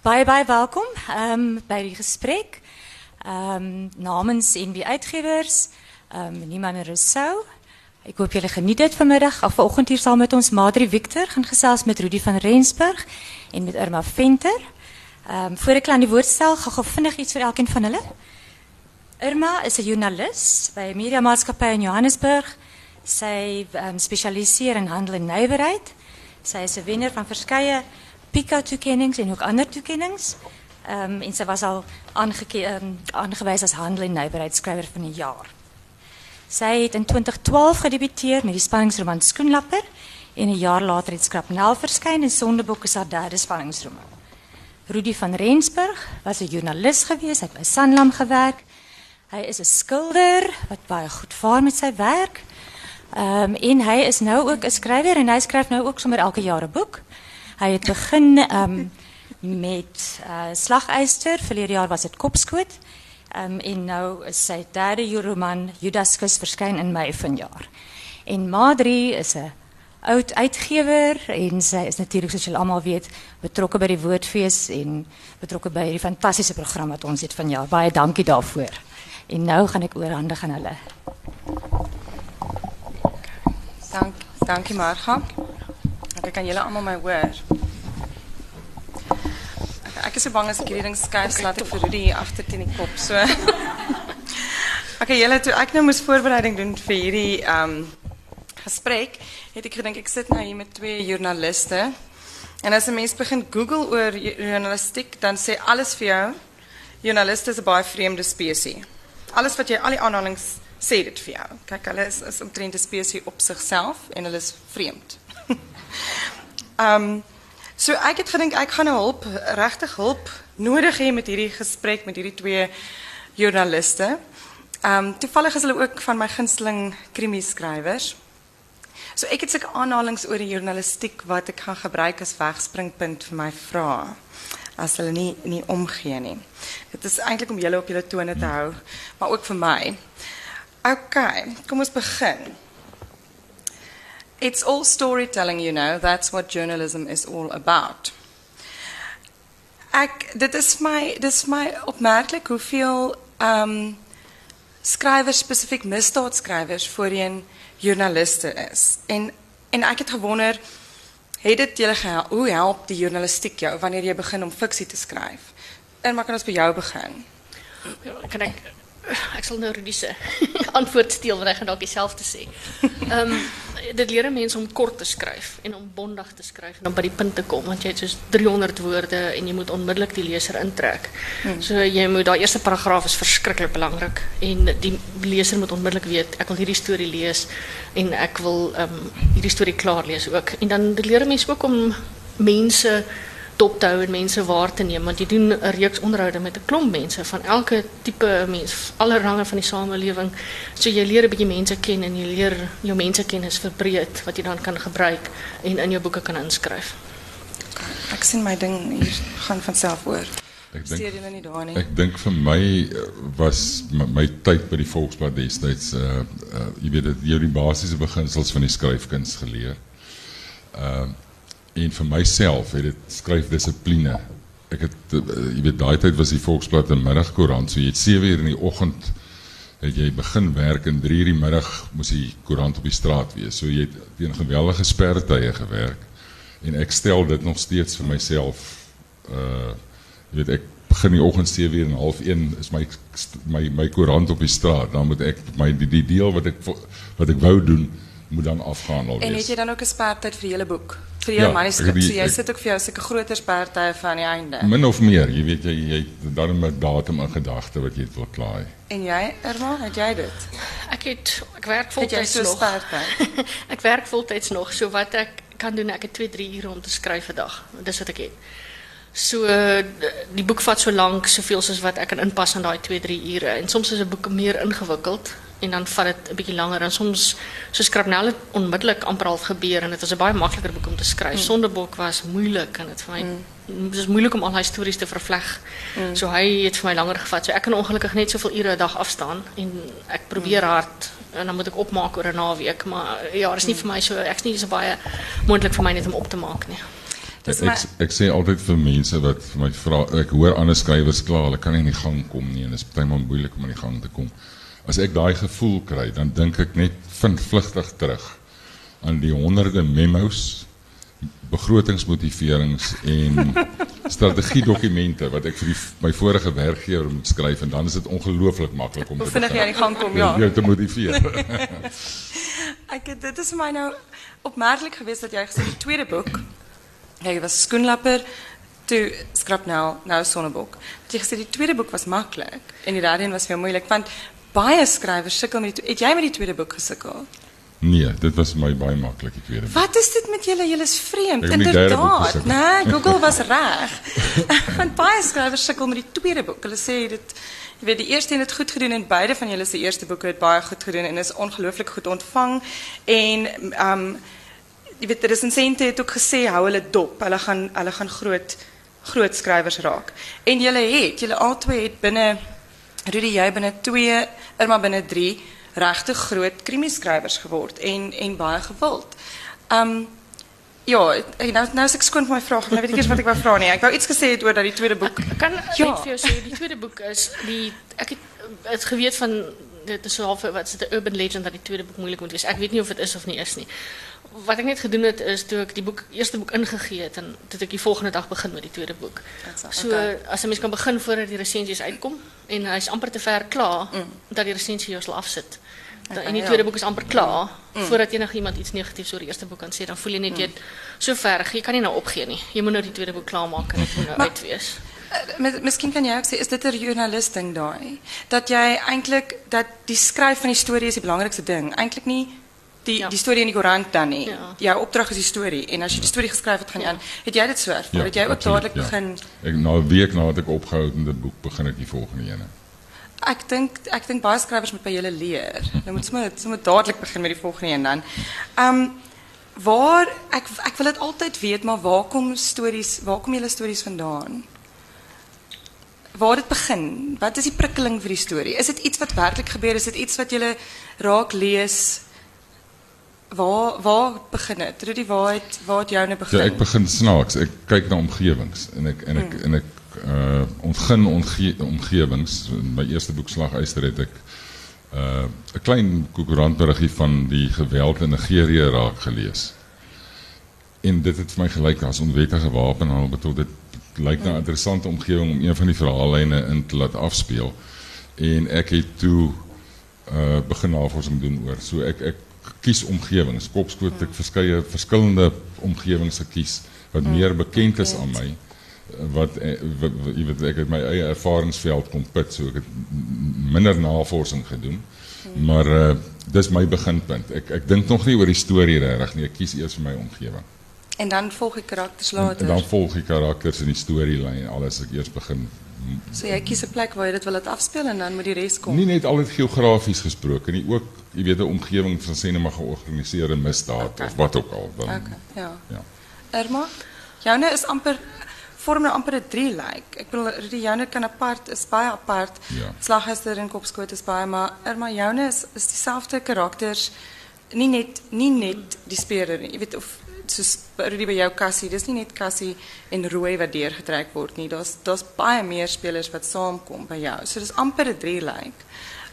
Baie baie welkom um, by die gesprek. Um, namens NB Uitgewers, um, Niemand en Rousseau. Ik hoop jullie geniet dit vanmiddag. Of vanoggend hier saam met ons Madri Victor gaan gesels met Rudy van Rensburg en met Irma Venter. Um, voor ik aan die woord stel, ga ik vinnig iets voor elkeen van hulle. Irma is een journalist bij Media Maatschappij in Johannesburg. Zij um, specialiseert in handel en nijverheid. Zij is een winnaar van verschillende PICA-toekennings en ook andere toekennings. Um, en sy was al um, aangewys as handel en nywerheidsskrywer van die jaar. Sy het in 2012 gedebuteer met die spanningsroman Skoenlapper en 'n jaar later het Skrapnel verskyn en Sondebok is haar derde spanningsroman. Rudy van Rensburg was 'n joernalis gewees, hy het by Sanlam gewerk. Hy is 'n skilder wat baie goed vaar met sy werk. Ehm um, en hy is nou ook 'n skrywer en hy skryf nou ook sommer elke jaar 'n boek. Hy het begin um, met uh, Slageister, verlede jaar was dit Kopskoot. Um, en nou is sy derde roman Judaskus verskyn in Mei vanjaar. En Madri is 'n oud uitgewer en sy is natuurlik soos julle almal weet betrokke by die Woordfees en betrokke by die fantastiese program wat ons het vanjaar. Baie dankie daarvoor. En nou gaan ek oorhandig aan hulle. Dank, dankie Marga. Ek kan julle almal my hoor. Is so bang as ek hierdie ding skuif, okay, laat ek vir Rudy agter teen die kop. So. okay, julle toe ek nou moes voorbereiding doen vir hierdie ehm um, gesprek, het ek gedink ek sit nou hier met twee joernaliste. En as 'n mens begin Google oor journalistiek, dan sê alles vir jou journaliste is 'n baie vreemde spesies. Alles wat jy al die aanhalings sê dit vir jou. Kyk, hulle is is omtrent 'n spesies op sigself en hulle is vreemd. Ehm um, So ek het gedink ek gaan nou hulp, regtig hulp nodig hê met hierdie gesprek met hierdie twee joernaliste. Ehm um, toevallig is hulle ook van my gunsteling krimi skrywers. So ek het sulke aanhalings oor die journalistiek wat ek gaan gebruik as wegspringpunt vir my vrae as hulle nie nie omgee nie. Dit is eintlik om julle op julle tone te hou, maar ook vir my. OK, kom ons begin. It's all storytelling, you know. That's what journalism is all about. Ek dit is my dis my opmerklik hoeveel ehm um, skrywers spesifiek misdaadskrywers voorheen joernaliste is. En en ek het gewonder het dit julle gehelp hoe help die journalistiek jou wanneer jy begin om fiksie te skryf? En maar kan ons by jou begin? Ja, kan ek ek sal nou Rudy se antwoord steel want hy gaan dalk dieselfde sê. Ehm um, dit leer mense om kort te skryf en om bondig te skryf en dan by die punt te kom want jy het soos 300 woorde en jy moet onmiddellik die leser intrek. Hmm. So jy moet daai eerste paragraaf is verskriklik belangrik en die leser moet onmiddellik weet ek wil hierdie storie lees en ek wil ehm um, hierdie storie klaar lees ook. En dan leer mense ook om mense dop te hou en mense waar te neem want jy doen 'n reeks onderhoude met 'n klomp mense van elke tipe mens, alle range van die samelewing. So jy leer 'n bietjie mense ken en jy leer jou mensekennis verbreed wat jy dan kan gebruik en in jou boeke kan inskryf. Ek sien my ding hier gaan van self oor. Ek dink Ek dink vir my eh, was my, my tyd by die Volksblad destyds uh uh jy weet dit jy die basiese beginsels van die skryfkuns geleer. Uh en vir myself het dit skryfdissipline. Ek het uh, jy weet daai tyd was die Volksblad 'n middagkoerant, so jy het 7 uur in die oggend het jy begin werk en 3 uur die middag moes die koerant op die straat wees. So jy het teen geweldige spertye gewerk. En ek stel dit nog steeds vir myself uh jy weet ek begin die oggend 7 uur en half 1 is my my my koerant op die straat. Dan moet ek my die, die deel wat ek wat ek wou doen moet dan afgehandel wees. En het jy dan ook 'n spertyd vir hele boek? Vir jou ja, manuskrip. So jy sit ook vir jou sulke groter spertye van die einde. Min of meer, jy weet jy jy dan 'n datum in gedagte wat jy wil klaar. En jy, Irma, het jy dit? Ek het ek werk voltyds so nog. ek werk voltyds nog. So wat ek kan doen, ek het 2, 3 ure om te skryf 'n dag. Dis wat ek het. So die boek vat so lank, soveel soos wat ek kan inpas in daai 2, 3 ure. En soms is 'n boek meer ingewikkeld en dan vat dit 'n bietjie langer en soms so skrapnel het onmiddellik amper half gebeur en dit was 'n baie makliker boek om te skryf. Mm. Sondebok was moeilik en dit vir my mm. dis moeilik om al hy stories te vervleg. Mm. So hy het vir my langer gevat. So ek kan ongelukkig net soveel ure 'n dag afstaan en ek probeer mm. hard en dan moet ek opmaak oor 'n naweek, maar ja, is nie mm. vir my so ek's nie so baie moontlik vir my net om op te maak nie. Dis ek ek sê altyd vir mense wat vir my vra, ek hoor ander skrywers kla, hulle kan nie in die gang kom nie en dit is baie moeilik om in die gang te kom. As ek daai gevoel kry, dan dink ek net vind vlugtig terug aan die honderde memos, begrotingsmotiverings en strategiedokumente wat ek vir die, my vorige werkgewer moet skryf en dan is dit ongelooflik maklik om te vinnig jy aan die gang kom ja. Jou te motiveer. ek dit is my nou opmerklik geweest dat jy gesê die tweede boek jy was skoenlapper toe skrap nou nou sonnebok. Dat jy gesê die tweede boek was maklik en die derde een was veel moeilik want baie skrywers sukkel met die het jy met die tweede boek gesukkel? Nee, dit was my baie maklik die tweede. Wat is dit met julle? Julle is vreemd. Inderdaad. Nee, Google was reg. Want baie skrywers sukkel met die tweede boek. Hulle sê dit jy weet die eerste een het goed gedoen en beide van julle se eerste boeke het baie goed gedoen en is ongelooflik goed ontvang en um jy weet resensente het ook gesê hou hulle dop. Hulle gaan hulle gaan groot groot skrywers raak. En julle het, julle albei het binne Rudy jy binne 2, Irma binne 3 regtig groot krimieskrywers geword en en baie gewild. Um ja, nou nou as ek skoon my vraag, nou weet ek eers wat ek wou vra nie. Ek wou iets gesê het oor dat die tweede boek ek kan ja. net vir jou sê die tweede boek is die ek het het geweet van dit is so half wat is 'n urban legend dat die tweede boek moeilik moet wees. Ek weet nie of dit is of nie is nie. Wat ek net gedoen het is toe ek die boek eerste boek ingegee het en dit ek die volgende dag begin met die tweede boek. So okay. as 'n mens kan begin voordat die resensies uitkom en hy's amper te ver klaar mm. dat die resensie jou sal afsit. Okay, en die tweede ja. boek is amper klaar mm. voordat iemand iets negatiefs oor die eerste boek kan sê, dan voel jy net mm. jy so ver, jy kan nie nou opgee nie. Jy moet nou die tweede boek klaar maak en dit moet nou maar, uitwees. Uh, miskien kan jy ook sê is dit 'n joernalis ding daai dat jy eintlik dat die skryf van die storie is die belangrikste ding. Eintlik nie die ja. die storie in die koerant dan nie. Ja. Jou opdrag is die storie en as jy die storie geskryf het, gaan jy aan. Het jy dit so ervaar? Ja, het jy ook dadelik ja. begin? Ek na 'n week nadat ek opgehou het met die boek begin ek die volgende ene. Ek dink ek dink baie skrywers moet by julle leer. Nou moet sommer sommer dadelik begin met die volgende een dan. Ehm um, waar ek ek wil dit altyd weet, maar waar kom stories, waar kom julle stories vandaan? Waar dit begin? Wat is die prikkeling vir die storie? Is dit iets wat werklik gebeur? Is dit iets wat julle raak lees? Waar waar begin dit? Rudy, waar het waar het jou nou begin? Ja, ek begin snaaks. Ek kyk na omgewings en ek en ek hmm. en ek uh ontgin omge omgewings. In my eerste boek Slaguister het ek uh 'n klein koerantberiggie van die geweld in Nigerië raak gelees. En dit het vir my gelyk as onwettige wapenhandel, bedoel dit lyk na 'n interessante omgewing om een van die verhaallyne in te laat afspeel. En ek het toe uh begin navorsing doen oor. So ek ek kies omgewings. Kopskoot ek verskeie verskillende omgewings gekies wat hmm. meer bekend is aan my wat jy weet ek het my eie ervaringsveld kom put so ek het minder navorsing gedoen hmm. maar uh, dis my beginpunt ek ek dink nog nie oor die storie reg nie ek kies eers vir my omgewing en dan volg ek karakters later en dan volg ek karakters in die storielyn alles ek eers begin So jy kies 'n plek waar jy dit wil laat afspeel en dan moet die res kom. Nie net altyd geografies gesproke nie, ook jy weet 'n omgewing van sê net maar georganiseerde misdaad okay. of wat ook al dan. Okay, ja. Ja. Irma, joune is amper vorm nou amper 'n drie lyk. Like. Ek bedoel die joune kan apart is baie apart. Ja. Slaghuister en Kopskoot is baie maar Irma joune is is dieselfde karakters. Nie net nie net die speler nie. Jy weet of soos Rudy by jou Cassie, dis nie net Cassie en Rooi wat deurgetrek word nie. Daar's daar's baie meer spelers wat saamkom by jou. So dis amper 'n drie like.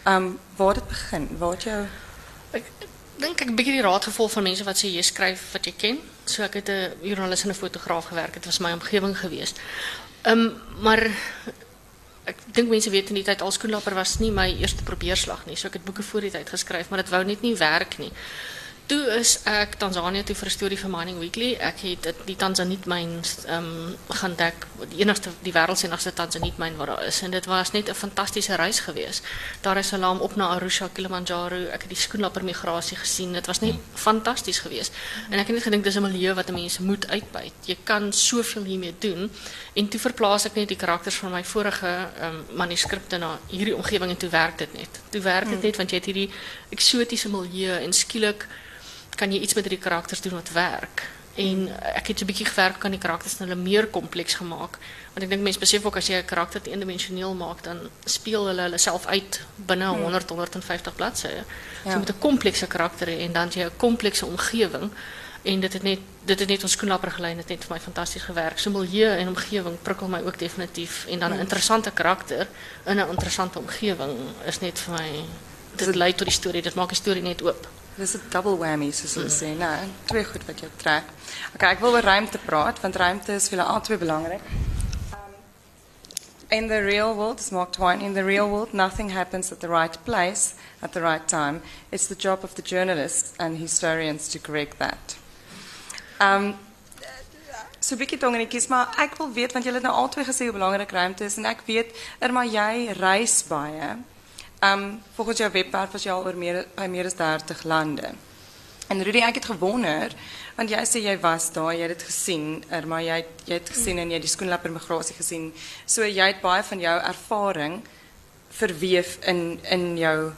Um waar dit begin? Waar het jou ek dink ek bietjie die raad gevolg van mense wat sê jy skryf wat jy ken. So ek het 'n joernalis en 'n fotograaf gewerk. Dit was my omgewing geweest. Um maar ek dink mense weet in die tyd alskoenlapper was nie my eerste probeerslag nie. So ek het boeke voor die tyd geskryf, maar dit wou net nie werk nie. Toe is ek Tanzanië toe vir 'n storie vir Mining Weekly. Ek het dit die Tanzaniet myn ehm um, gaan dek, die enigste die wêreld se enigste Tanzaniet myn wat daar is en dit was net 'n fantastiese reis geweest. Daar is 'n laam op na Arusha, Kilimanjaro. Ek het die skoenlapper migrasie gesien. Dit was net fantasties geweest. En ek het net gedink dis 'n milieu wat mense moet uitbuit. Jy kan soveel hiermee doen. En toe verplaas ek net die karakters van my vorige ehm um, manuskripte na hierdie omgewing en toe werk dit net. Toe werk dit hmm. net want jy het hierdie eksotiese milieu en skielik kan jy iets met die karakters doen wat werk. En ek het 'n bietjie gewerk aan die karakters en hulle meer kompleks gemaak. Want ek dink mense besef ook as jy 'n karakter eendimensioneel maak, dan speel hulle hulle self uit binne 100 hmm. 150 bladsye. Ja. So met 'n komplekse karakter en dan jy 'n komplekse omgewing En dit het net dit het net ons skoenlapper gelei het net vir my fantasties gewerk. So milieu en omgewing prikkel my ook definitief en dan 'n interessante karakter in 'n interessante omgewing is net vir my dit lei tot die storie. Dit maak die storie net oop. Dis 'n double whammy soos hulle sê, né? Twee goed wat jy trek. Okay, ek wil oor ruimte praat want ruimte is vir hulle albei belangrik. In the real world, as Mark Twain, in the real world, nothing happens at the right place at the right time. It's the job of the journalists and historians to correct that. Um, so 'n bietjie tongenetjies, maar ek wil weet want julle het nou albei gesê hoe belangrik ruimte is en ek weet Irma jy reis baie. Um volgens jou webwerf was jy al meer by meer as 30 lande. En Rudy, ek het gewonder want jy sê jy was daar, jy het dit gesien, Irma, jy het, jy het gesien en jy het die skoenlapper migrasie gesien. So jy het baie van jou ervaring verweef in in jou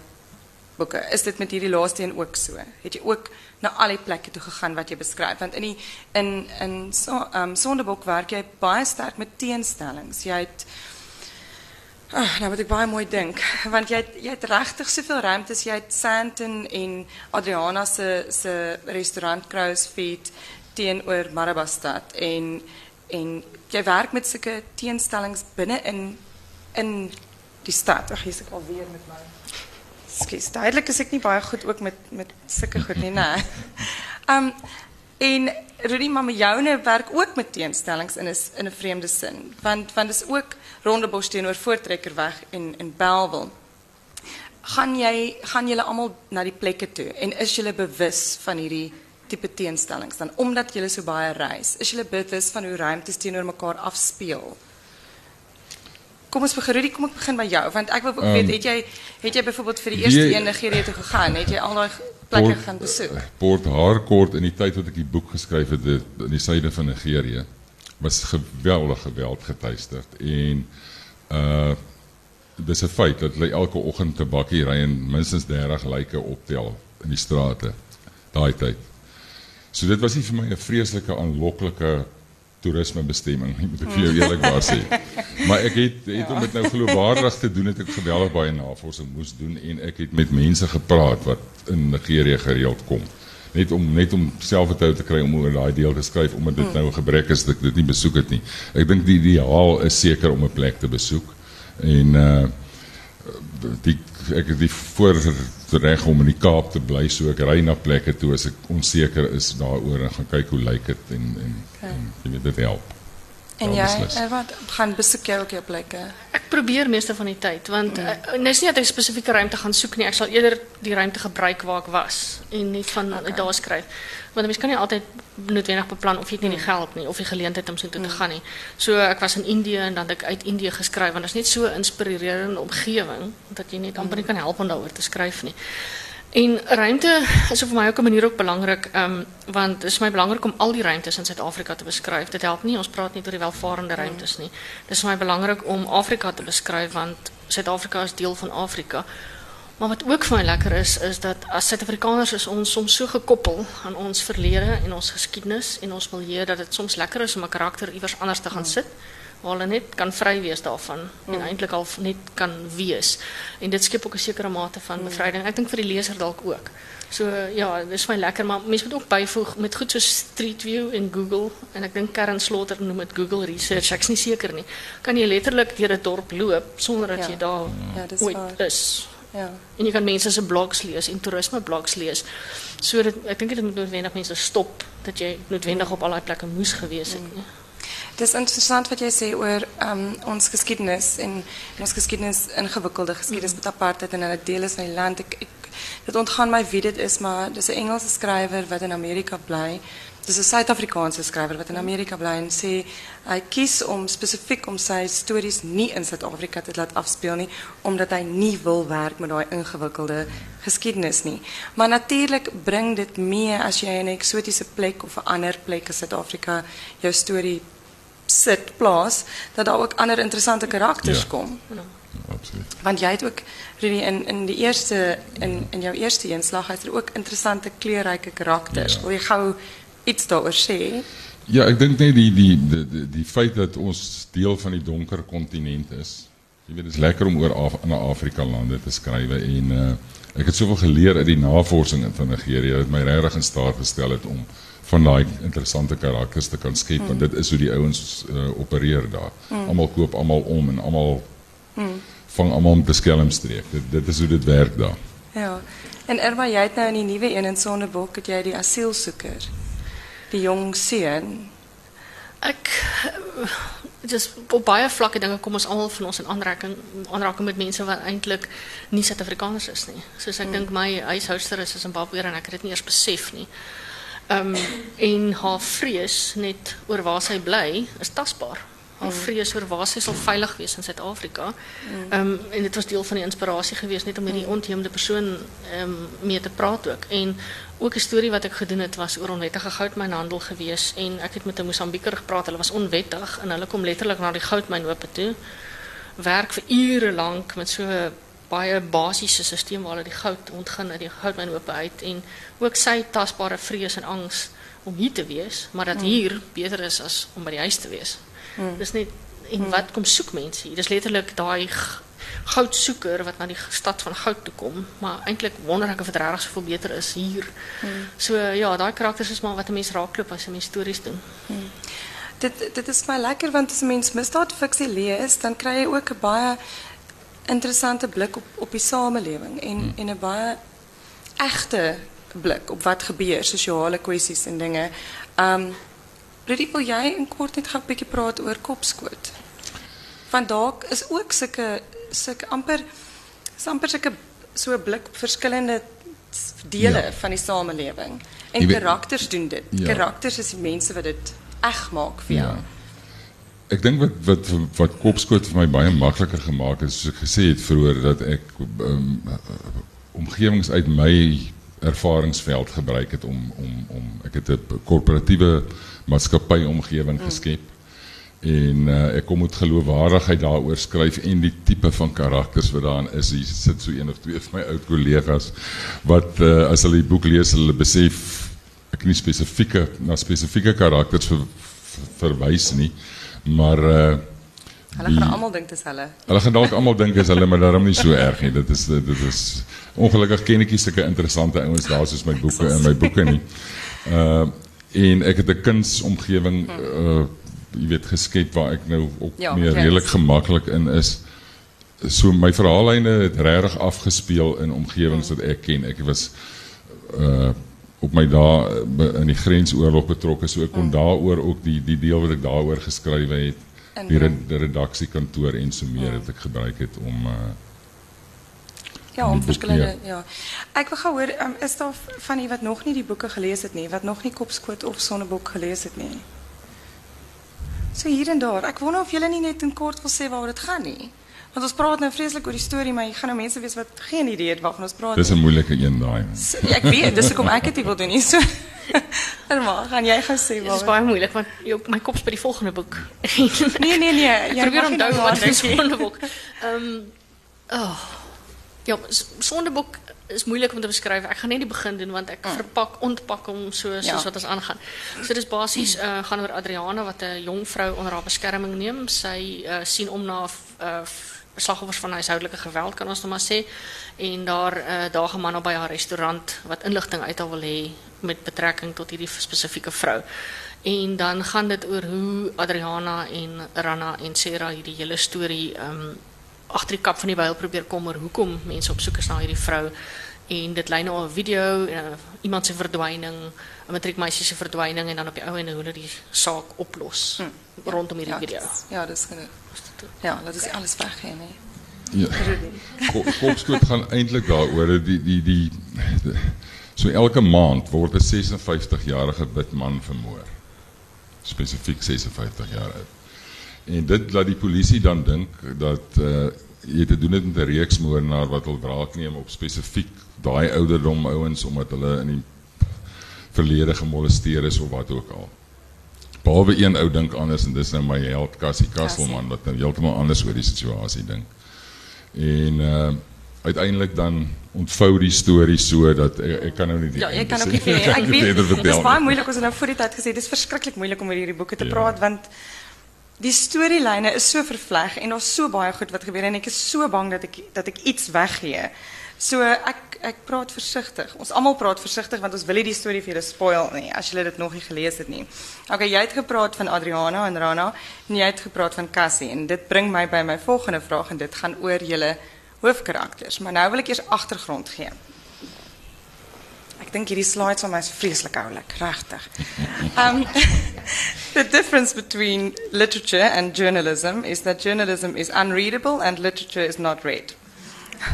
boeke. Is dit met hierdie laaste een ook so? Het jy ook na al die plekke toe gegaan wat jy beskryf? Want in die in in so um Sondebok werk jy baie sterk met teenstellings. Jy het Oh, nou wat ek baie mooi dink, want jy het, jy het regtig ruimtes. Jy het Santon en Adriana se se restaurant Feet teenoor Marabastad en en jy werk met sulke teenstellings binne in in die stad. Ag, hier's ek al weer met my Skus, duidelik is ek nie baie goed ook met met sulke goed. Um en Rudy Mamajoune werk ook met teenstellings in 'n in 'n vreemde sin, want want dis ook Rondebosch teenoor Voortrekkerweg en en Belwel. Gaan jy gaan julle almal na die plekke toe en is julle bewus van hierdie tipe teenstellings dan omdat julle so baie reis? Is julle bewus van hoe ruimtes teenoor mekaar afspeel? Kom ons begin Rudy, kom ek begin by jou want ek wil ook um, weet het jy het jy byvoorbeeld vir die eerste een Nigerië toe gegaan? Het jy al daai plekke gaan besoek? Port Harcourt in die tyd wat ek die boek geskryf het in die suide van Nigerië was geweldig geweld getuisterd en uh dis 'n feit dat hulle elke oggend 'n bakkie ry en minstens 30 lyke optel in die strate daai tyd. So dit was nie vir my 'n vreeslike aanloklike toerismebestemming, nie, moet ek vir jou eerlikwaar sê. Maar ek het het ja. om dit nou geloofwaardig te doen, het ek geweldig baie navorsing moes doen en ek het met mense gepraat wat in Nigerië gereeld kom. Net om net om selfvertroue te kry om oor daai deel te skryf omdat dit nou 'n gebrek is dat ek dit nie besoek het nie. Ek dink die ideaal is seker om 'n plek te besoek en uh die ek het die voorreg om in die Kaap te bly so ek ry na plekke toe as ek onseker is daaroor en gaan kyk hoe lyk dit en en, okay. en jy weet dit help. En eh, wat gaan besoek jy ook jou plekke? Ek probeer meeste van die tyd want mm. uh, nou is nie dat ek spesifieke ruimte gaan soek nie. Ek sal eerder die ruimte gebruik waar ek was en net van okay. daar skryf. Want mens kan nie altyd noodwendig beplan of jy het nie die mm. geld nie of die geleentheid om so toe te mm. gaan nie. So ek was in Indië en dan het ek uit Indië geskryf want dit is net so inspirerende omgewing dat jy net amper nie kan help om daaroor te skryf nie. En ruimte is vir my ook 'n manier ook belangrik, um, want dit is my belangrik om al die ruimtes in Suid-Afrika te beskryf. Dit help nie ons praat net oor die welvarende ruimtes nie. Dit is vir my belangrik om Afrika te beskryf want Suid-Afrika is deel van Afrika. Maar wat ook my lekker is is dat as Suid-Afrikaners is ons soms so gekoppel aan ons verlede en ons geskiedenis en ons milieu dat dit soms lekker is om 'n karakter iewers anders te gaan sit. Waar hulle net kan vry wees daarvan mm. en eintlik al net kan wees. En dit skep ook 'n sekere mate van bevryding. Ek dink vir die leser dalk ook. So ja, dis my lekker, maar mense moet ook byvoeg met goed so Street View en Google en ek dink Karen Slaughter noem dit Google Research. Ek's nie seker nie. Kan jy letterlik deur 'n dorp loop sonder dat ja. jy daar ja, dis ooit waar. is. Ja. En jy kan mense se blogs lees en toerisme blogs lees. So dit ek dink dit moet noodwendig mense stop dat jy noodwendig op al daai plekke moes gewees het. Mm. Het is interessant wat jij zei over um, ons geschiedenis en, en ons geschiedenis, ingewikkelde geschiedenis met apartheid en het deel is van het land. Ik, het ontgaan mij wie dit is, maar het is een Engelse schrijver wat in Amerika. Het is een Zuid-Afrikaanse schrijver wat in Amerika blijft en sê hij kiest om specifiek om zijn stories niet in Zuid-Afrika te laten afspelen, omdat hij niet wil werken met die ingewikkelde geschiedenis niet. Maar natuurlijk brengt dit meer als je in een exotische plek of een andere plek in Zuid-Afrika jouw story sit plaas dat daar ook ander interessante karakters ja. kom. Ja. Absoluut. Want jy het ook in in die eerste in in jou eerste inslag het er ook interessante kleurryke karakters. Ja. Wil jy gou iets daaroor sê? Ja, ek dink net die die die die die feit dat ons deel van die donker kontinent is. Jy weet dit is lekker om oor Af na Afrika lande te skryf en uh ek het soveel geleer uit die navorsing in van Nigerië wat my regtig in staat gestel het om van daai interessante karakters te kan skep want dit is hoe die ouens uh, opereer daar. Almal koop almal om en almal vang almal om te skelmstreek. Dit dit is hoe dit werk daar. Ja. En Irma, jy het nou in die nuwe een in Sonneblok het jy die asielsoeker. Die jong seun. Ek dis op baie vlakke dinge kom ons almal van ons in aanraking aanraking met mense wat eintlik nie Suid-Afrikaners is nie. Soos ek dink my huishouster is 'n Zimbabweër en ek het dit nie eers besef nie. Ehm en haar vrees net oor waar sy bly is tasbaar. Haar vrees oor waar sy sal veilig wees in Suid-Afrika. Ehm en dit was deel van die inspirasie geweest net om hierdie ontheemde persoon ehm mee te praat ook. En ook 'n storie wat ek gedoen het was oor onwettige goudmynhandel geweest en ek het met 'n Mosambieker gepraat. Hulle was onwettig en hulle kom letterlik na die goudmynope toe. Werk vir ure lank met so 'n baie basiese stelsel waar hulle die goud ontgin uit die goudmynope uit en ook sy tasbare vrees en angs om hier te wees, maar dat hier beter is as om by die huis te wees. Dis net en wat kom soek mense hier? Dis letterlik daai goudsoeker wat na die stad van goud toe kom, maar eintlik wonder ek of dit regtig soveel beter is hier. So ja, daai karakters is maar wat 'n mens raakloop as 'n mens stories doen. Dit dit is my lekker want as 'n mens misdaadfiksie lees, dan kry jy ook 'n baie interessante blik op op die samelewing en en 'n baie egte blik op wat gebeur, sosiale kwessies en dinge. Um Rudy, wil jy in kort net gou 'n bietjie praat oor kopskoot? Want dalk is ook sulke sulke amper amper sulke so blik op verskillende dele Ja. van die samelewing. En weet- karakters doen dit. Ja. Karakters is die mense wat dit eg maak vir jou. Ja. Ek dink wat wat wat kopskoot vir my baie makliker gemaak het, soos ek gesê het vroeër dat ek um, omgewings uit my ervaringsveld gebruik het om om om ek het 'n korporatiewe maatskappy omgewing geskep. En uh, ek kom met geloofwaardigheid daaroor skryf en die tipe van karakters wat daarin is. Hier sit so een of twee van my oud kollegas wat uh, as hulle die boek lees, hulle besef ek nie spesifieke na spesifieke karakters ver, ver, verwys nie, maar uh, Hulle gaan almal dink dis hulle. Hulle gaan dalk almal dink is hulle maar daarom nie so erg nie. Dit is dit is ongelukkig ken ek nie sulke interessante ouens daar soos my boeke in my boeke nie. Uh en ek het 'n kunsomgewing uh jy weet geskep waar ek nou ook Ja, meer redelik gemaklik in is. So my verhaallyne het regtig afgespeel in omgewings wat ek ken. Ek was uh op my dae uh, in die grensoorlog betrokke, so ek kon daaroor ook die die deel wat ek daaroor geskryf het die, red, die redaksiekantoor en so meer ek gebruik het om uh, Ja, om verskillende ja. Ek wil gou hoor, um, is daar van u wat nog nie die boeke gelees het nie, wat nog nie Kopskoot of Sonnebok gelees het nie? So hier en daar. Ek wonder of julle nie net in kort wil sê waaroor dit gaan nie. Want ons praat nou vreeslik oor die storie, maar jy gaan nou mense wees wat geen idee het waarvan ons praat. dis. 'n moeilike een daai. So, ja, ek weet, dis hoekom ek dit wil doen nie. So Irma, gaan jy gou sê Dit is baie moeilik want jou, my kop's by die volgende boek. Nee, nee, nee. Jy probeer onthou wat is dink nie. Sondebok. Ehm oh. Ja, Sondebok is moeilik om te beskryf. Ek gaan net die begin doen want ek verpak ontpak hom so soos Ja. wat ons aangaan. So dis basies uh, gaan oor Adriana wat 'n jong vrou onder haar beskerming neem. Sy uh, sien om na uh, slagоffers van huishoudelike geweld kan ons nou maar sê en daar uh, daag 'n man op by haar restaurant wat inligting uit haar wil hê met betrekking tot hierdie spesifieke vrou. En dan gaan dit oor hoe Adriana en Rana en Sarah hierdie hele storie um agter die kap van die byl probeer kom oor hoekom mense op soek is na hierdie vrou en dit lei na 'n video uh, iemand se verdwyning 'n matriekmeisie se verdwyning en dan op die ou en hoe hulle die saak oplos hm. rondom hierdie Ja, video. dis- ja, dis genoeg. Ja, dat is alles nee. Ja. Gaan eintlik daaroor dat die die die, die so elke maand word 'n 56-jarige wit man vermoor. Spesifiek 56 jaar oud. En dit laat die polisie dan dink dat uh jy te doen het met 'n reeks moordenaar wat wil wraak neem op spesifiek daai ouderdom ouens omdat hulle in die verlede gemolesteer is of wat ook al. Behalwe een ou dink anders en dis nou my held Cassie Kasselman wat nou heeltemal anders oor die situasie dink. En uh uiteindelik dan ontvou die storie so dat ek, ek kan nou nie die Ja, einde kan ook nie Ek weet dit is baie moeilik ons het nou voor die tyd gesê dis verskriklik moeilik om oor hierdie boeke te Ja. praat want die storielyne is so vervleg en daar's so baie goed wat gebeur en ek is so bang dat ek dat ek iets weggee So ek ek praat versigtig. Ons almal praat versigtig want ons wil nie die storie vir julle spoil nie as julle dit nog nie gelees het nie. Okay, jy het gepraat van Adriana en Rana en jy het gepraat van Cassie en dit bring my by my volgende vraag en dit gaan oor julle hoofkarakters. Maar nou wil ek eers agtergrond gee. Ek dink hierdie slides van my is vreeslik oulik, regtig. Um the difference between literature and journalism is that journalism is unreadable and literature is not read.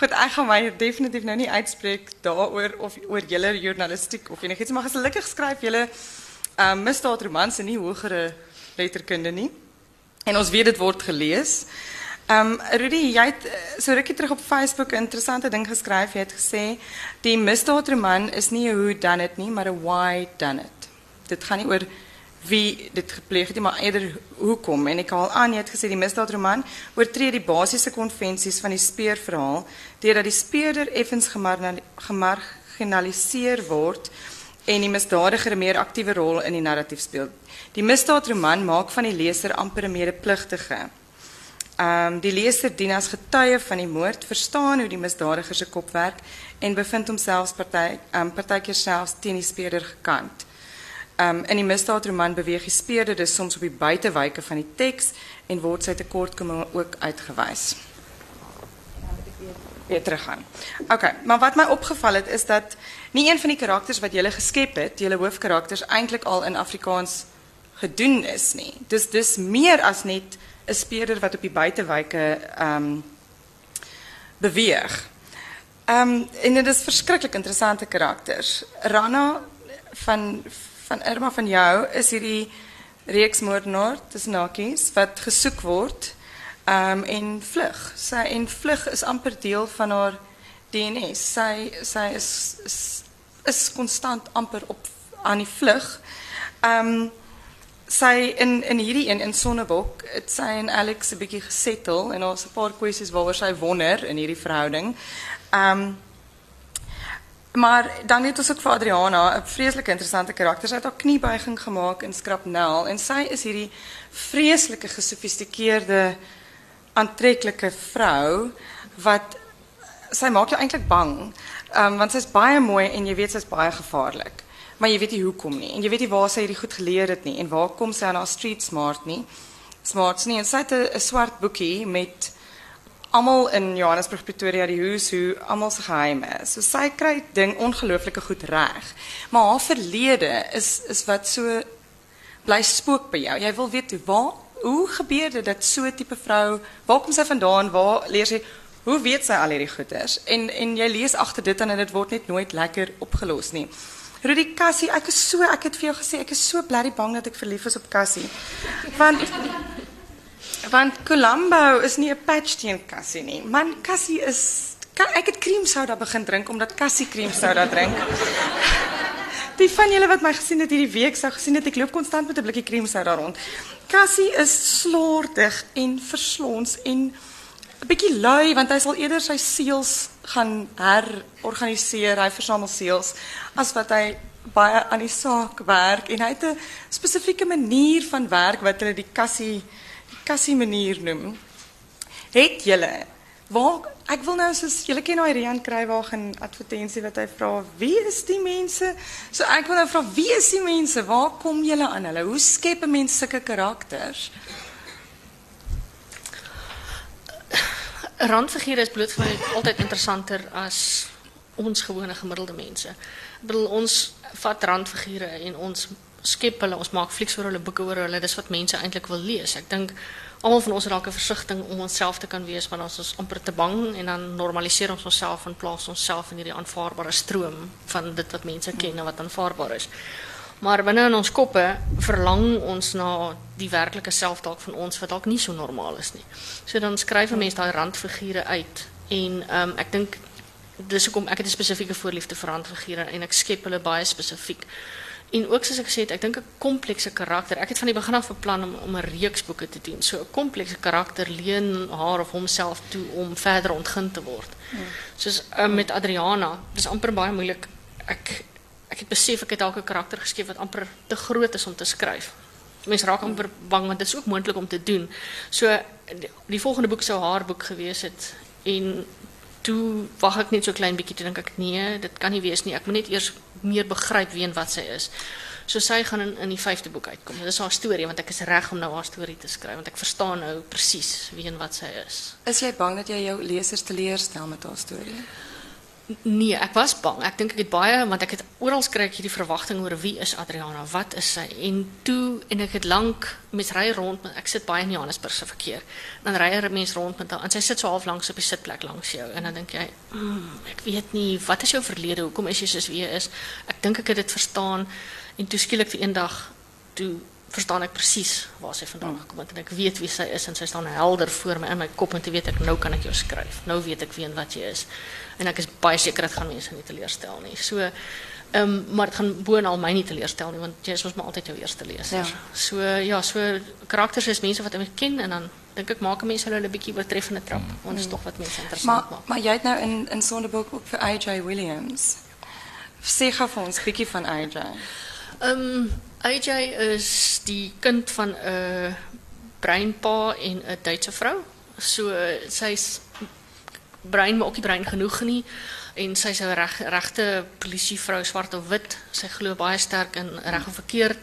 Goed, ek gaan my definitief nou nie uitspreek daaroor of oor julle journalistiek of enigiets, maar gelukkig skryf julle um, misdaadromans en nie hogere letterkunde nie. En ons weet dit word gelees. Um, Rudy, jy het so rukkie terug op Facebook 'n interessante ding geskryf. Jy het gesê die misdaadroman is nie 'n who done it nie, maar 'n why done it. Dit gaan nie oor wie dit gepleeg het, maar eerder hoekom. En ek haal aan, jy het gesê die misdaadroman oortree die basiese konvensies van die speurverhaal deurdat die speurder effens gemarginaliseer word en die misdadiger 'n meer aktiewe rol in die narratief speel. Die misdaadroman maak van die leser amper 'n medepligtige. Ehm um, die leser dien as getuie van die moord, verstaan hoe die misdadiger se kop werk en bevind homself party ehm um, partykeer selfs teen die speurder gekant. Um, in die misdaadroman beweeg die speerder dus soms op die buitenwijken van die tekst en wordt sy tekortkominge ook uitgewys. Weer teruggaan. Oké, maar wat mij opgevallen is dat niet een van die karakters wat jullie geskep het, jullie hoofkarakters eigenlijk al in Afrikaans gedoen is nie. Dus dis meer as net 'n speerder wat op die buitenwijke um beweeg. Um en dit is verskriklik interessante karakters. Rana van van Irma van jou is hierdie reeksmoordenaar tussen hakies wat gesoek word um, en vlug. Sy en vlug is amper deel van haar DNS. Sy sy is is, is konstant amper op aan die vlug. Ehm sy in in hierdie een in Sonnebok, het sy en Alex 'n bietjie gesettel en daar's 'n paar kwessies waaroor sy wonder in hierdie verhouding. Ehm Maar dan het ons ook vir Adriana 'n vreeslike interessante karakter. Sy het haar kniebuiging gemaak in Skrapnel en sy is hierdie vreeslike gesofistikeerde aantreklike vrou wat sy maak jou eintlik bang. Um, want sy's baie mooi en jy weet sy's baie gevaarlik. Maar jy weet nie hoekom nie en jy weet nie waar sy hierdie goed geleer het nie en waar kom sy aan haar street smart nie. Smarts nie en sy het 'n swart boekie met almal in Johannesburg Pretoria die hoes hoe almal se geheime. So sy kry ding ongelooflike goed reg. Maar haar verlede is is wat so bly spook by jou. Jy wil weet hoe waar hoe gebeur dit dat so 'n tipe vrou, waar kom sy vandaan? Waar leer sy hoe weet sy al hierdie goeders? En en jy lees agter dit en dit word net nooit lekker opgelos nie. Rudy Cassie, ek is so ek het vir jou gesê ek is so bly bang dat ek verlief is op Cassie. Want Want Colombo is nie 'n patch teen Cassie nie. Man, Cassie is ek het creamsoda begin drink omdat Cassie creamsoda drink. Die van julle wat my gesien het hierdie week sou gesien het ek loop konstant met 'n blikkie creamsoda rond. Cassie is slordig en verslons en 'n bietjie lui want hy sal eerder sy seels gaan herorganiseer, hy versamel seels as wat hy baie aan die saak werk en hy het 'n spesifieke manier van werk wat hulle die Cassie kassie manier noem. Het julle waar ek wil nou soos julle ken daai Rian Kruiwagen advertensie wat hy vra wie is die mense? So ek wil nou vra wie is die mense? Waar kom julle aan hulle? Hoe skep 'n mens sulke karakters? Randfigure is bloot vir my interessanter as ons gewone gemiddelde mense. Ek bedoel ons vat randfigure en ons skep hulle, ons maak flieks oor hulle, boeke oor hulle. Dis wat mense eintlik wil lees. Ek dink almal van ons raak 'n versigtiging om onsself te kan wees, maar ons is amper te bang en dan normaliseer ons onsself en plaas onsself in hierdie aanvaarbare stroom van dit wat mense ken en wat aanvaarbaar is. Maar binne in ons koppe verlang ons na die werklike self dalk van ons wat dalk nie so normaal is nie. So dan skryf 'n mens daai randfigure uit en ehm um, ek dink dis hoekom ek het 'n spesifieke voorliefde vir randfigure en ek skep hulle baie spesifiek. En ook soos ek gesê het, ek dink 'n komplekse karakter. Ek het van die begin af beplan om om 'n reeks boeke te doen. So 'n komplekse karakter leen haar of homself toe om verder ontgin te word. Ja. Soos uh, met Adriana, dis amper baie moeilik. Ek ek het besef ek het dalk karakter geskep wat amper te groot is om te skryf. Mense raak amper bang want dit is ook moontlik om te doen. So die, die volgende boek sou haar boek gewees het En toe wag ek net so klein bietjie toe dink ek nee, dit kan nie wees nie. Ek moet net eers meer begryp wie en wat sy is. So sy gaan in in die vyfde boek uitkom. Dit is haar storie want ek is reg om nou haar storie te skryf want ek verstaan nou presies wie en wat sy is. Is jy bang dat jy jou lesers teleurstel met haar storie? Nee, ek was bang. Ek dink ek het baie want ek het oral skry ek hierdie verwagting oor wie is Adriana? Wat is sy? En toe en ek het lank mens ry rond met ek sit baie in Johannesburg se verkeer. Dan ry 'n mens rond met haar en sy sit so half langs op die sitplek langs jou en dan dink jy, mm, weet nie, wat is jou verlede? Hoekom is jy soos wie jy is? Ek dink ek het dit verstaan en toe skielik vir eendag toe verstaan ek presies waar sy vandaan gekom het en ek weet wie sy is en sy staan helder voor my in my kop en te weet ek nou kan ek jou skryf. Nou weet ek wie en wat jy is. En ek is baie seker dit gaan mense nie teleurstel nie. So ehm um, maar dit gaan boonal my nie teleurstel nie want jy is mos maar altyd jou eerste leser. Ja. So ja, so karakters is mense wat ek ken en dan dink ek maak mense hulle 'n bietjie oortreffende trap want dit is tog wat mense interessant Maar maak. maar jy het nou in in Sonderboek ook vir AJ Williams. Sê gou vir ons bietjie van AJ. Ehm AJ is die kind van 'n breinpa en 'n Duitse vrou. So sy's brein maar ook nie brein genoeg nie en sy's 'n reg regte polisievrou swart of wit. Sy glo baie sterk in reg of verkeerd.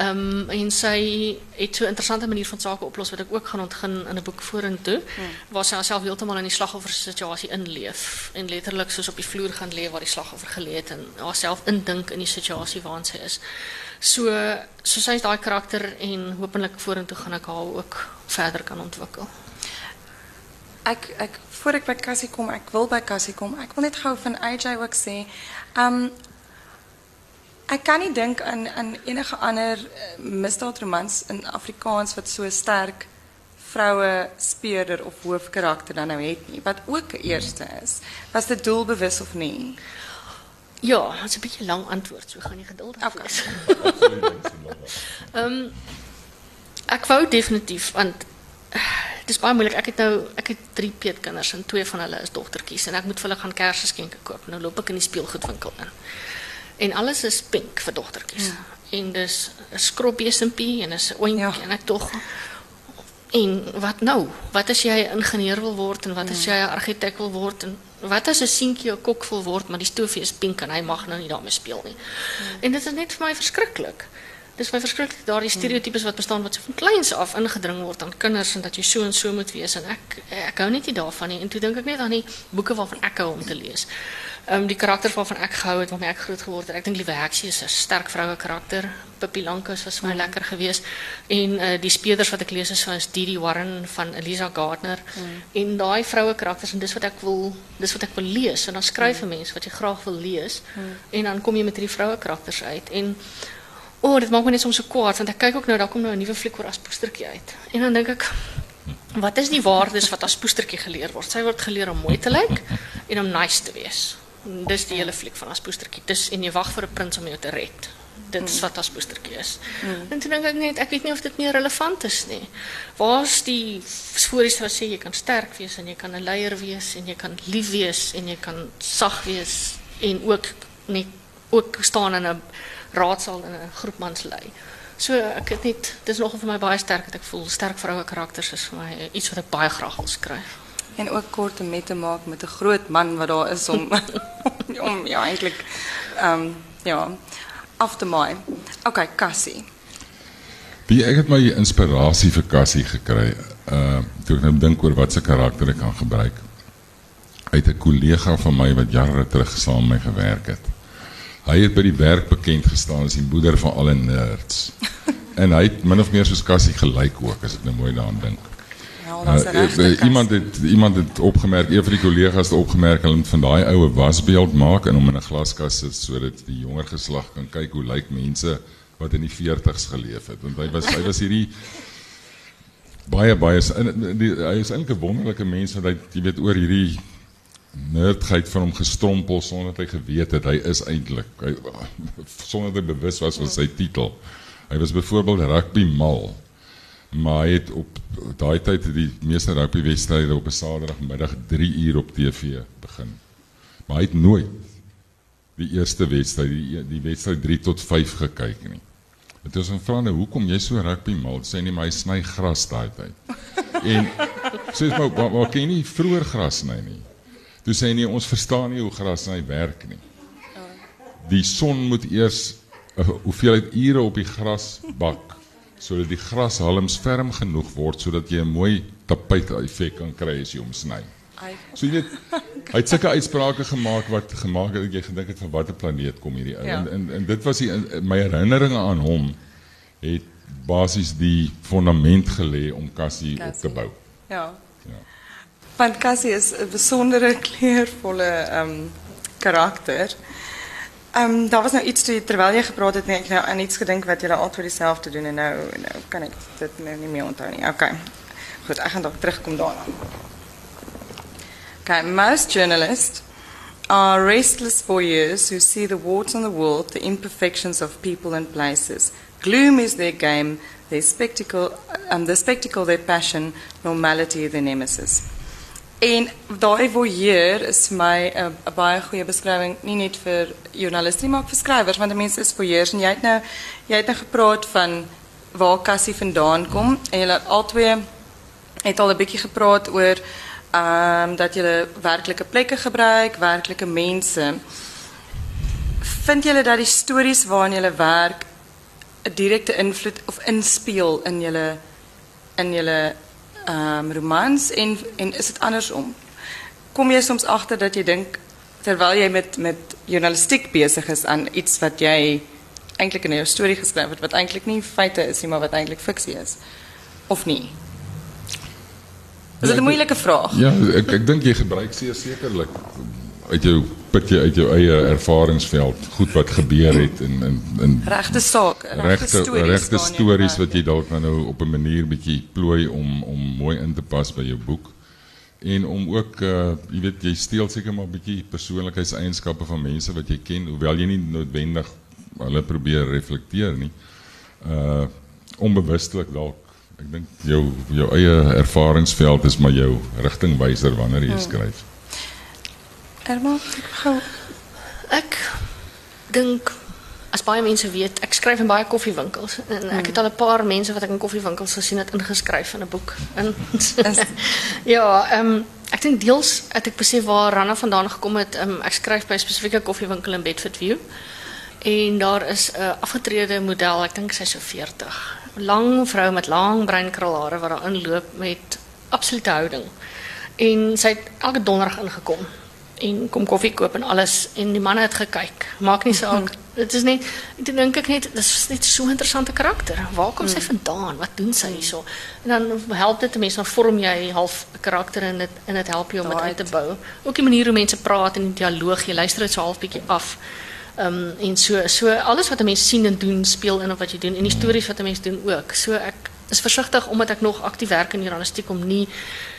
Um, en sy het so 'n interessante manier van sake oplos wat ek ook gaan ontgin in 'n boek vorentoe waar sy haarself heeltemal in die slagoffer situasie inleef en letterlik soos op die vloer gaan lê waar die slagoffer gelê het en haarself indink in die situasie waarin sy is. So so sy is daai karakter en hopelik vorentoe gaan ek haar ook verder kan ontwikkel. Ek ek voor ek by Cassie kom, ek wil by Cassie kom. Ek wil net gou van AJ ook sê. Um ek kan nie dink aan aan enige ander uh, misdaadromans in Afrikaans wat so sterk vroue speurder of hoofkarakter dan nou het nie, wat ook eerste is. Was dit doelbewus of nie? Ja, dat is 'n bietjie lang antwoord, so gaan jy geduldig Okay. wees. Ehm ek wou definitief want dit is baie moeilik. Ek het nou ek het drie peetkinders en twee van hulle is dogtertjies en ek moet vir hulle gaan Kersgeskenke koop. Nou loop ek in die speelgoedwinkel in. En alles is pink vir dogtertjies. En dis 'n skropbesempie en oentjie Ja. en ek tog En wat nou? Wat as jy 'n ingenieur wil word en wat as jy 'n argitek wil word en wat as 'n seentjie 'n kok wil word, maar die stoofie is pink en hy mag nou nie daarmee speel nie. En dit is net vir my verskriklik. Dis vir my verskriklik daardie stereotypes wat bestaan wat so van kleins af ingedring word aan kinders en dat jy so en so moet wees en ek ek hou net nie daarvan nie. En toe dink ek net aan die boeke waarvan ek hou om te lees. Ehm um, die karakters waarvan ek gehou het, waarmee ek groot geword het. Ek dink Liewe Heksie is 'n sterk vroue karakter. Pippi was vir my lekker geweest. En uh, die speurders wat ek lees is van Didi Warren van Elisa Gardner. En daai vroue karakters en dis wat ek wil dis wat ek wil lees. En dan skryf 'n mens wat jy graag wil lees. En dan kom jy met hierdie vroue karakters uit. En oh, dit maak my net soms so kwaad want ek kyk ook nou daar kom nou 'n nuwe fliek oor as poestertjie uit. En dan dink ek wat is die waardes wat as poestertjie geleer word? Sy word geleer om mooi te lyk en om nice te wees. Dis die hele fliek van as poestertjie. Dis en jy wag vir 'n prins om jou te red. Dit is wat as poestertjie is. En toe dink ek net ek weet nie of dit meer relevant is nie. Waar's die stories wat sê jy kan sterk wees en jy kan 'n leier wees en jy kan lief wees en jy kan sag wees en ook net ook staan in 'n raadsaal in 'n groep mans lei. So ek het net dis nogal vir my baie sterk dat ek voel sterk vroue karakters is vir my iets wat ek baie graag wil skryf. En ook kort om met te maak met 'n groot man wat daar is om om ja eintlik ehm um, ja af te maai. Okay, Cassie. Wie ek het my inspirasie vir Cassie gekry. Uh toe ek nou dink oor wat se karakter ek kan gebruik. Uit 'n kollega van my wat jare terug saam met my gewerk het. Hy het by die werk bekend gestaan as die moeder van alle nerds. en hy het min of meer soos Cassie gelyk ook as ek nou mooi daaraan dink. Ja, daar's 'n Uh, regte uh, iemand het iemand het opgemerk, een van die kollegas het opgemerk hulle moet van daai oue wasbeeld maak en hom in 'n glaskas sit sodat die jonger geslag kan kyk hoe lyk mense wat in die 40's geleef het. Want hy was hy was hierdie baie baie in die, hy is eintlik 'n wonderlike mens wat hy jy weet oor hierdie nerdheid van hom gestrompel sonder dat hy geweet het hy is eintlik sonder dat hy bewus was van sy titel. Hy was byvoorbeeld rugby mal. Maar hy het op daai tyd het die meeste rugbywedstryde op 'n Saterdagmiddag 3 uur op TV begin. Maar hy het nooit die eerste wedstryd, die, die wedstryd 3 tot 5 gekyk nie. Dit is 'n vraag nou, hoekom jy so rugby mal? Sê nie maar hy sny gras daai tyd. En Sê maar, maar, maar ken jy nie vroeër gras sny nie? Toe sê nee, ons verstaan nie hoe gras sny werk nie. Die son moet eers 'n hoeveelheid ure op die gras bak sodat die grashalms ferm genoeg word sodat jy 'n mooi tapuit effek kan kry as jy hom sny. So jy weet, hy het sulke uitsprake gemaak wat gemaak het dat jy gedink het van watter planeet kom hierdie ou. Ja. En, en en dit was die my herinneringe aan hom het basies die fundament gelê om Cassie, Cassie op te bou. Ja. Ja. Want Cassie is 'n besondere kleurvolle ehm um, karakter. Ehm um, daar was nou iets toe, terwyl jy gepraat het, net nou aan iets gedink wat julle altyd dieselfde doen en nou nou kan ek dit nou nie meer onthou nie. Okay. Goed, ek gaan dalk terugkom daarna. Okay, most journalists are restless voyeurs who see the warts on the world, the imperfections of people and places. Gloom is their game, their spectacle, um, the spectacle their passion, normality their nemesis. En daai voyeur is my 'n uh, baie goeie beskrywing nie net vir joernaliste maar ook vir skrywers want mense is voyeurs en jy het nou jy het nou gepraat van waar Cassie vandaan kom en julle albei het al 'n bietjie gepraat oor ehm dat julle werklike plekke gebruik, werklike mense. Vind julle dat die stories waarin julle werk 'n direkte invloed of inspeel in julle in julle um, romans en, en is het andersom? Kom je soms achter dat je denkt, terwijl jij met, met journalistiek bezig is aan iets wat jij eigenlijk in je story geschreven hebt, wat eigenlijk niet feiten is, maar wat eigenlijk fictie is? Of niet? Is dat een moeilijke vraag? Ja, ik, ik denk je gebruikt zeer zekerlijk uit jou put jy uit jou eie ervaringsveld goed wat gebeur het en en en regte saak regte regte stories wat jy dalk nou op 'n manier bietjie plooi om om mooi in te pas by jou boek. En om ook uh jy weet jy steel seker maar 'n bietjie persoonlikheidseienskappe van mense wat jy ken hoewel jy nie noodwendig hulle probeer reflekteer nie. Uh onbewustelik dalk ek dink jou jou eie ervaringsveld is maar jou rigtingwyser wanneer jy hmm. Skryf Erma, gou. Ek dink as baie mense weet, ek skryf in baie koffiewinkels en ek het al 'n paar mense wat ek in koffiewinkels gesien het ingeskryf in 'n boek. En ja, ehm um, ek dink deels het ek besef waar Ranna vandaan gekom het. Um, ek skryf by 'n spesifieke koffiewinkel in Bedfordview. En daar is 'n afgetrede model, ek dink sy is so 40. Lang vrou met lang bruin krulhare wat daar inloop met absolute houding. En sy het elke donderdag ingekom en kom koffie koop en alles en die manne het gekyk. Maak nie saak. Dit is net ek dink ek net dis net so 'n interessante karakter. Waar kom sy hmm. vandaan? Wat doen sy hierso? En dan help dit mense dan vorm jy half 'n karakter en dit en dit help jou om dit uit te bou. Ook die manier hoe mense praat en die dialoog, jy luister dit so half bietjie af. Ehm um, en so so alles wat 'n mens sien en doen speel in op wat jy doen en die stories wat 'n mens doen ook. So ek is versigtig omdat ek nog aktief werk in journalistiek om nie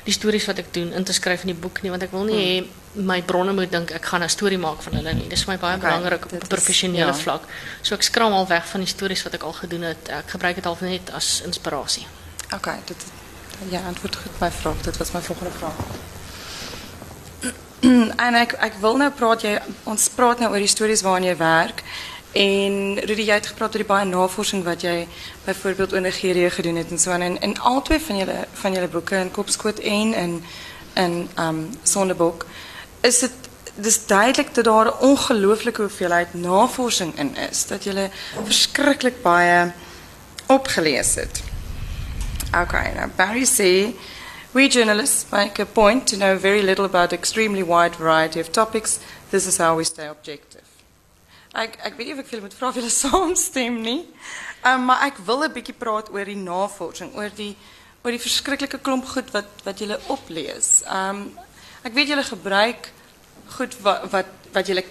die stories wat ek doen in te skryf in die boek nie want ek wil nie hê my bronne moet dink ek gaan 'n storie maak van hulle nie. Dis vir my baie okay, belangrik op 'n professionele ja. vlak. So ek skram al weg van die stories wat ek al gedoen het. Ek gebruik dit al net as inspirasie. OK, dit ja, antwoord goed my vraag. Dit was my volgende vraag. en ek ek wil nou praat jy ons praat nou oor die stories waaraan jy werk. En Rudy, jy het gepraat oor die baie navorsing wat jy byvoorbeeld in Nigerië gedoen het en aan en in al twee van julle van julle boeke in Kopskoot en in um is dit dis duidelik dat daar 'n ongelooflike hoeveelheid navorsing in is dat jy verskriklik baie opgelees het. Okay, now Barry sê We journalists make a point to know very little about extremely wide variety of topics. This is how we stay objective. Ek weet nie of ek veel met vra of julle. Um, maar ek wil 'n bietjie praat oor die navorsing, oor die oor die verskriklike klomp goed wat wat julle oplees. Um ek weet julle gebruik goed wat wat wat julle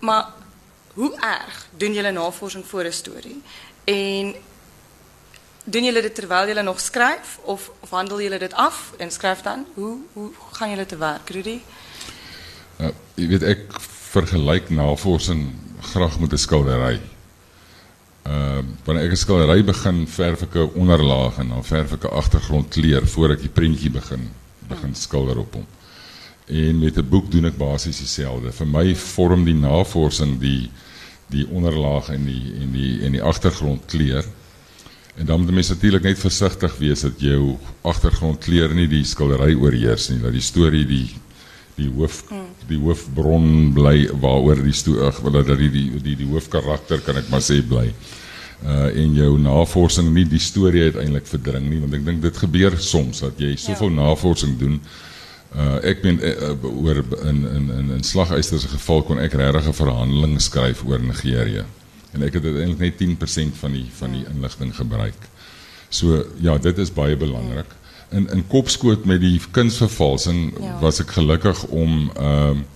maar hoe erg doen julle navorsing voor 'n storie? En doen julle dit terwyl julle nog skryf of of handel julle dit af en skryf dan? Hoe hoe gaan julle te werk, Rudy? Uh, weet ek vergelyk navorsing graag met 'n skildery. Ehm uh, wanneer ek 'n skildery begin, verf ek 'n onderlaag en dan verf ek 'n agtergrondkleur voor ek die prentjie begin begin skilder op hom. En met 'n boek doen ek basies dieselfde. Vir my vorm die navorsing die die onderlaag en die en die en die agtergrondkleur. En dan moet jy natuurlik net versigtig wees dat jou agtergrondkleur nie die skildery oorheers nie, dat die storie die die hoof die hoofbron bly waaroor die storie dat die die die die hoofkarakter kan ek maar sê bly. Uh en jou navorsing nie die storie uiteindelik verdring nie, want ek dink dit gebeur soms dat jy soveel ja. navorsing doen Uh, ek ben uh, oor in in in in slaguister se geval kon ek regtig 'n verhandeling skryf oor Nigerië. En ek het eintlik net 10% van die van die inligting gebruik. So ja, dit is baie belangrik. In in kopskoot met die kunsvervalsing ja. was ek gelukkig om ehm uh,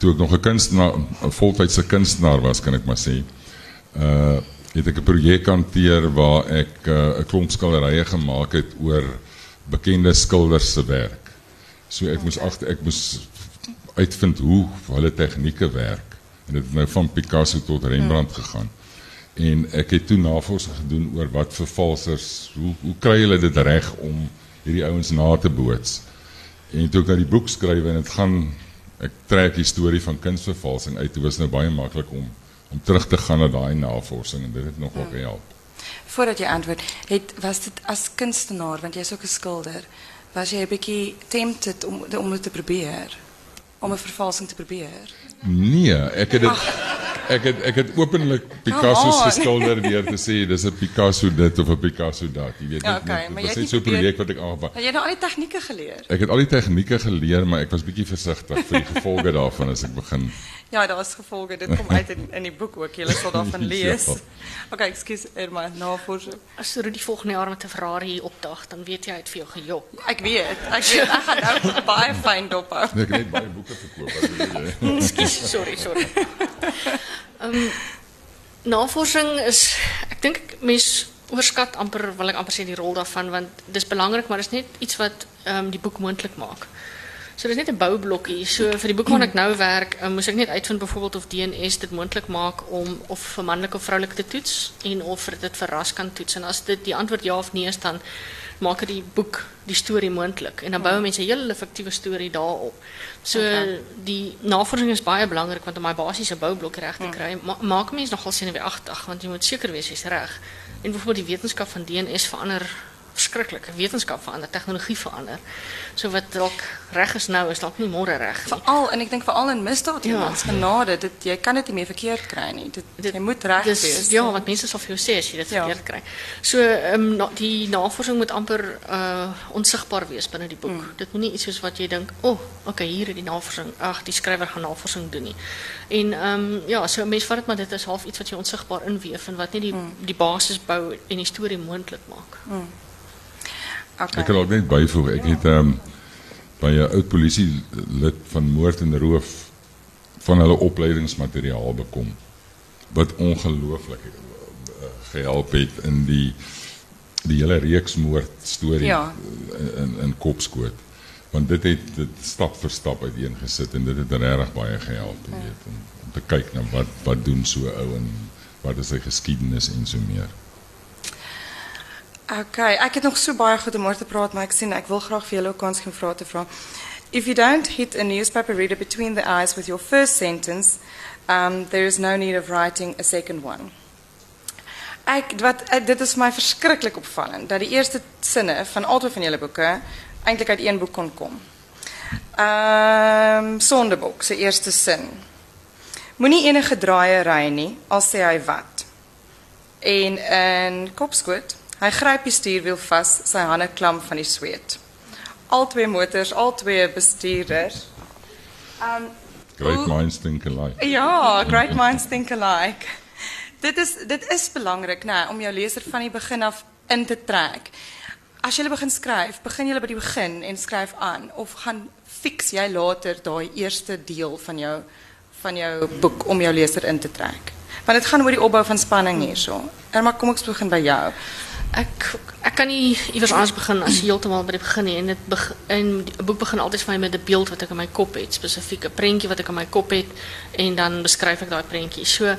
toe ek nog 'n kunstenaar 'n voltydse kunstenaar was, kan ek maar sê. Uh het ek 'n projek hanteer waar ek 'n uh, klomp skilderye gemaak het oor bekende skilders se werk. So ek moes agter ek moes uitvind hoe hulle tegnieke werk en dit het nou van Picasso tot Rembrandt gegaan. En ek het toe navorsing gedoen oor wat vervalsers hoe hoe kry hulle dit reg om hierdie ouens na te boots. En toe ek nou die boek skryf en dit gaan ek trek die storie van kunsvervalsing uit. Dit was nou baie maklik om om terug te gaan na daai navorsing en dit het nogal ja. gehelp. Voordat jy antwoord, het was dit as kunstenaar want jy's ook 'n skilder was jy 'n bietjie tempted om om dit te probeer? Om 'n vervalsing te probeer? Nee, ek het dit ek het ek het openlik Picasso se skilder weer te sê dis 'n Picasso dit of 'n Picasso dat, jy weet ja, okay, dit. Is so 'n projek wat ek aangepak. Het jy nou al die tegnieke geleer? Ek het al die tegnieke geleer, maar ek was bietjie versigtig vir die gevolge daarvan as ek begin Ja, daar is gevolge. Dit kom uit in, in die boek ook. Julle sal daarvan lees. ja. Okay, ekskuus, Irma, jy die volgende jaar met 'n Ferrari hier opdag, dan weet jy hy het vir jou gejok. Ek weet. Ek weet ek gaan nou baie fyn dop hou. Nee, ek het net baie boeke verkoop. Ekskuus, sorry, sorry. Ehm um, navorsing is ek dink mens oorskat amper wil ek amper sê die rol daarvan want dis belangrik, maar dit is net iets wat ehm um, die boek moontlik maak. So dis net 'n boublokkie. So vir die boek waarna ek nou werk, um, moes ek net uitvind byvoorbeeld of DNS dit moontlik maak om of vir manlik of vroulik te toets en of dit vir ras kan toets. En as dit die antwoord ja of nee is dan maak die boek die storie moontlik en dan bou mense 'n hele fiktiewe storie daarop. So okay. die navorsing is baie belangrik want om my basiese boublokkie reg te kry, ma maak mense nogal senuweeagtig want jy moet seker wees jy's reg. En byvoorbeeld die wetenskap van DNS verander verschrikkelijk. Wetenschap verander, technologie verander. So wat dalk reg is nou is dalk nie môre reg nie. Veral en ek dink veral in misdaad ja. mens genade, dit jy kan dit nie meer verkeerd kry nie. Dit, dit jy moet reg wees. Ja, wat mense sal vir jou sê as jy dit ja. verkeerd kry. So ehm um, die navorsing moet amper uh onsigbaar wees binne die boek. Mm. Dit moet nie iets soos wat jy dink, "O, oh, okay, hier is die navorsing. Ag, die skrywer gaan navorsing doen nie." En ehm um, ja, so mense vat dit maar dit is half iets wat jy onsigbaar inweef en wat nie die mm. die basis bou en die storie moontlik maak. Mm. Okay. Ek kan ook net byvoeg, ek het ehm um, by 'n oud polisie lid van moord en roof van hulle opleidingsmateriaal bekom wat ongelooflik uh, gehelp het in die die hele reeks moord storie ja. in in Kopskoot. Want dit het dit stap vir stap uiteengesit en dit het regtig baie gehelp, jy weet, om, om te kyk na wat wat doen so ou en wat is sy geskiedenis en so meer. Okay, ek het nog so baie goed om oor te praat, maar ek sien ek wil graag vir julle 'n kans gee om vrae te vra. If you don't hit a newspaper reader between the eyes with your first sentence, um, there is no need of writing a second one. Ek wat dit is my verskriklik opvallend dat die eerste sinne van albei van julle boeke eintlik uit een boek kon kom. Ehm um, Sondebok se eerste sin. Moenie enige draaiery nie, al sê hy wat. En in Kopskoot Hy gryp die stuurwiel vas, sy hande klam van die sweet. Al twee motors, al twee bestuurders. Um Great minds think alike. Ja, great minds think alike. Dit is dit is belangrik, nê, om jou leser van die begin af in te trek. As jy begin skryf, begin jy by die begin en skryf aan of gaan fix jy later daai eerste deel van jou van jou boek om jou leser in te trek. Want dit gaan oor die opbou van spanning hierso. Irma, kom ek begin by jou. Ek ek kan nie iewers anders begin as heeltemal by die begin nie en dit begin en die boek begin altyd vir my met 'n beeld wat ek in my kop het, spesifieke prentjie wat ek in my kop het en dan beskryf ek daai prentjie. So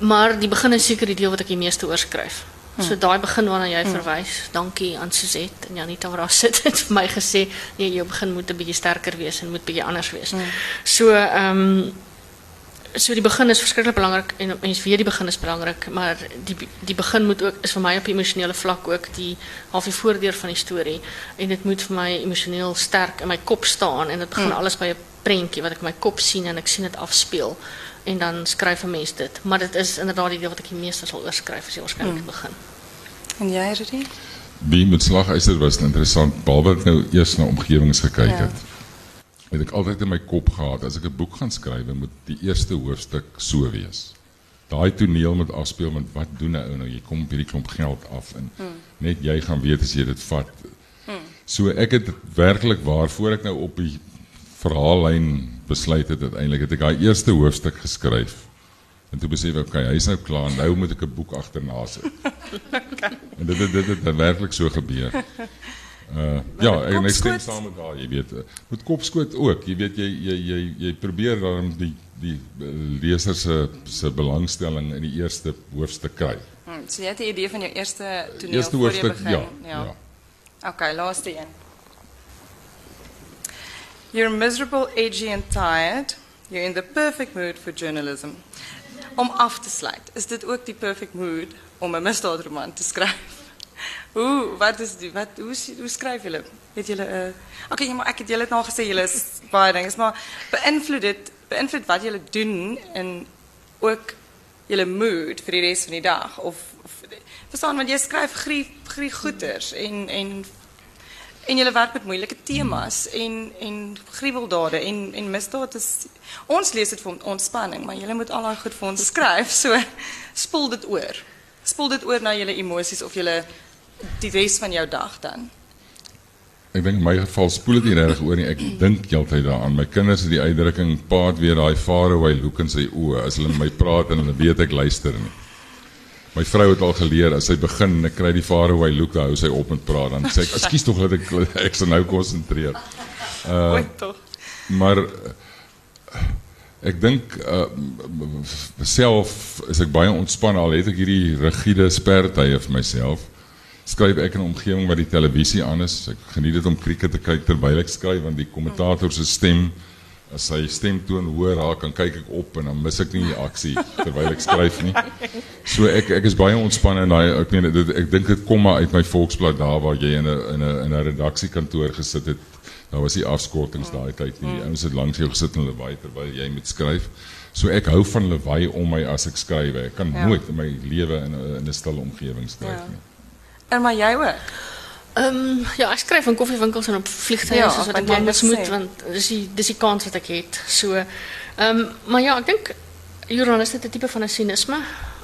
maar die begin is seker die deel wat ek die meeste oorskryf. So hmm. daai begin waarna jy hmm. verwys, dankie aan Suzette en Janita wat daar sit het vir my gesê, nee, jou begin moet 'n bietjie sterker wees en moet bietjie anders wees. Hmm. So ehm um, so die begin is verskriklik belangrik en mens weet die begin is belangrik, maar die die begin moet ook is vir my op emosionele vlak ook die half die voordeur van die storie en dit moet vir my emosioneel sterk in my kop staan en dit begin mm. alles by 'n prentjie wat ek in my kop sien en ek sien dit afspeel en dan skryf 'n mens dit. Maar dit is inderdaad die deel wat ek die meeste sal oorskryf as jy waarskynlik mm. begin. En jy, Rudy? Die met slaghuiser was interessant, behalwe ek nou eers na omgewings gekyk ja. het het ek altyd in my kop gehad as ek 'n boek gaan skryf, moet die eerste hoofstuk so wees. Daai toneel moet afspeel met wat doen 'n ou nou? Jy kom hierdie klomp geld af en hmm. net jy gaan weet as jy dit vat. Hmm. So ek het werklik waarvoor ek nou op die verhaallyn besluit het uiteindelik het ek daai eerste hoofstuk geskryf. En toe besef ek, okay, hy's nou klaar, nou moet ek 'n boek agterna sit. okay. En dit dit dit het werklik so gebeur. Uh, ja, en ek stem saam met daai, jy weet. Met kopskoot ook. Jy weet jy jy jy jy probeer dan die die uh, leser se se belangstelling in die eerste hoofstuk kry. Hmm, so jy het 'n idee van jou eerste toneel eerste hoofstuk, ja, ja. Ja. Okay, laaste een. You're miserable, aging and tired. You're in the perfect mood for journalism. Om af te sluit, is dit ook die perfect mood om 'n misdaadroman te skryf? Hoe wat is die wat hoe hoe skryf julle? Het julle 'n uh, Okay, maar ek het julle nou gesê julle is baie dinge, maar beïnvloed dit beïnvloed wat julle doen en ook julle mood vir die res van die dag of, of verstaan want jy skryf grief grief goeters en en en julle werk met moeilike temas en en gruweldade en en misdaad is ons lees dit vir ontspanning, maar julle moet al daai goed vir ons skryf. So spoel dit oor. Spoel dit oor na julle emosies of julle die res van jou dag dan? Ek dink in my geval spoel dit nie reg oor nie. Ek dink heeltyd daaraan. My kinders het die uitdrukking paat weer daai far away look in sy oë as hulle met my praat en hulle weet ek luister nie. My vrou het al geleer as sy begin en ek kry die far away look, dan hou sy op met praat dan sê ek ekskuus tog dat ek ek se nou konsentreer. Uh. Maar ek dink uh self is ek baie ontspanne al het ek hierdie rigiede spertye vir myself skryf ek in 'n omgewing waar die televisie aan is. Ek geniet dit om krieket te kyk terwyl ek skryf want die kommentator se stem as sy stemtoon hoor, raak kan kyk ek op en dan mis ek nie die aksie terwyl ek skryf nie. So ek ek is baie ontspanne en daai ek meen dit ek dink dit kom maar uit my Volksblad daar waar jy in 'n in 'n in 'n redaksiekantoor gesit het. Daar was die afskortings daai tyd nie. Die ouens het langs jou gesit en hulle waai terwyl jy moet skryf. So ek hou van lawaai om my as ek skryf. Ek kan ja. nooit in my lewe in 'n in 'n stil omgewing skryf ja. nie. En maar jij ook? Um, ja, ik schrijf in koffiewinkels en op vliegtuigen, ja, zoals ik maar moet, want dat is, die, die kans wat ik heb. So, um, maar ja, ik denk, Joran, is dit een type van een cynisme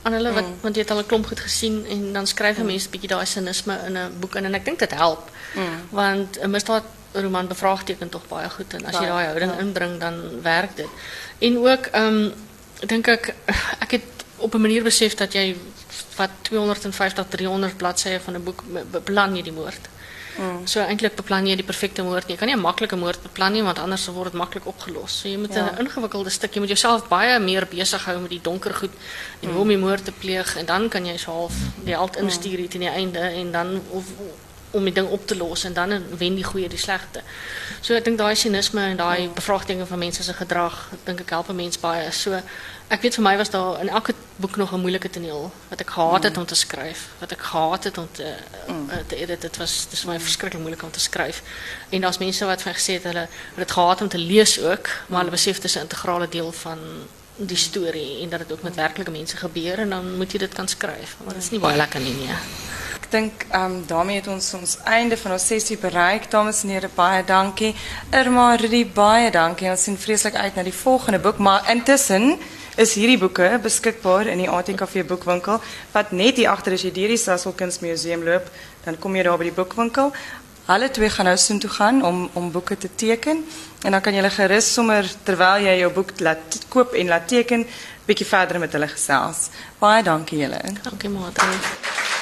aan hulle, wat, mm. want je hebt al een klomp goed gezien en dan schrijven mm. mensen een beetje cynisme in een boek en ik denk dat helpt. Mm. Want een misdaadroman bevraagtekent toch baie goed en als je die houding ja. inbrengt, dan werkt dit. En ook, um, denk ik, ik op een manier beseft dat jij wat 250, 300 bladzijden van een boek beplan je die moord. Mm. So eintlik beplan jy die perfekte moord. Jy kan nie 'n maklike moord beplan nie want anders word dit maklik opgelos. So jy moet 'n ja. ingewikkelde stuk, jy moet jouself baie meer besig hou met die donker goed en hoe om die moord te pleeg en dan kan jy so half die held instuur hier teen die einde en dan of om die ding op te los en dan wen die goeie die slegte. So ek dink daai sinisme en daai van mense se gedrag, dink ek help mense baie. So ek weet vir my was daar in elke boek nog 'n moeilike toneel wat ek gehaat het om te skryf, wat ek gehaat het om te mm. uh, te edit. Dit was dis vir my verskriklik moeilik om te skryf. En daar's mense wat vir my gesê het hulle het dit gehaat om te lees ook, maar hulle besef dit is 'n integrale deel van die storie en dat dit ook met werklike mense gebeur en dan moet jy dit kan skryf. Maar dit is nie baie lekker nie nie. Ek dink ehm daarmee het ons ons einde van ons sessie bereik. Dames en here, baie dankie. Irma, Rudy, baie dankie. Ons sien vreeslik uit na die volgende boek, maar intussen is hierdie boeke beskikbaar in die ATKV boekwinkel wat net hier agter as jy deur die Sasol Kunsmuseum loop, dan kom jy daar by die boekwinkel. Hulle twee gaan nou soontoe gaan om om boeke te teken en dan kan jy gerus sommer terwyl jy jou boek laat koop en laat teken bietjie verder met hulle gesels. Baie dankie julle. Dankie Maatrie.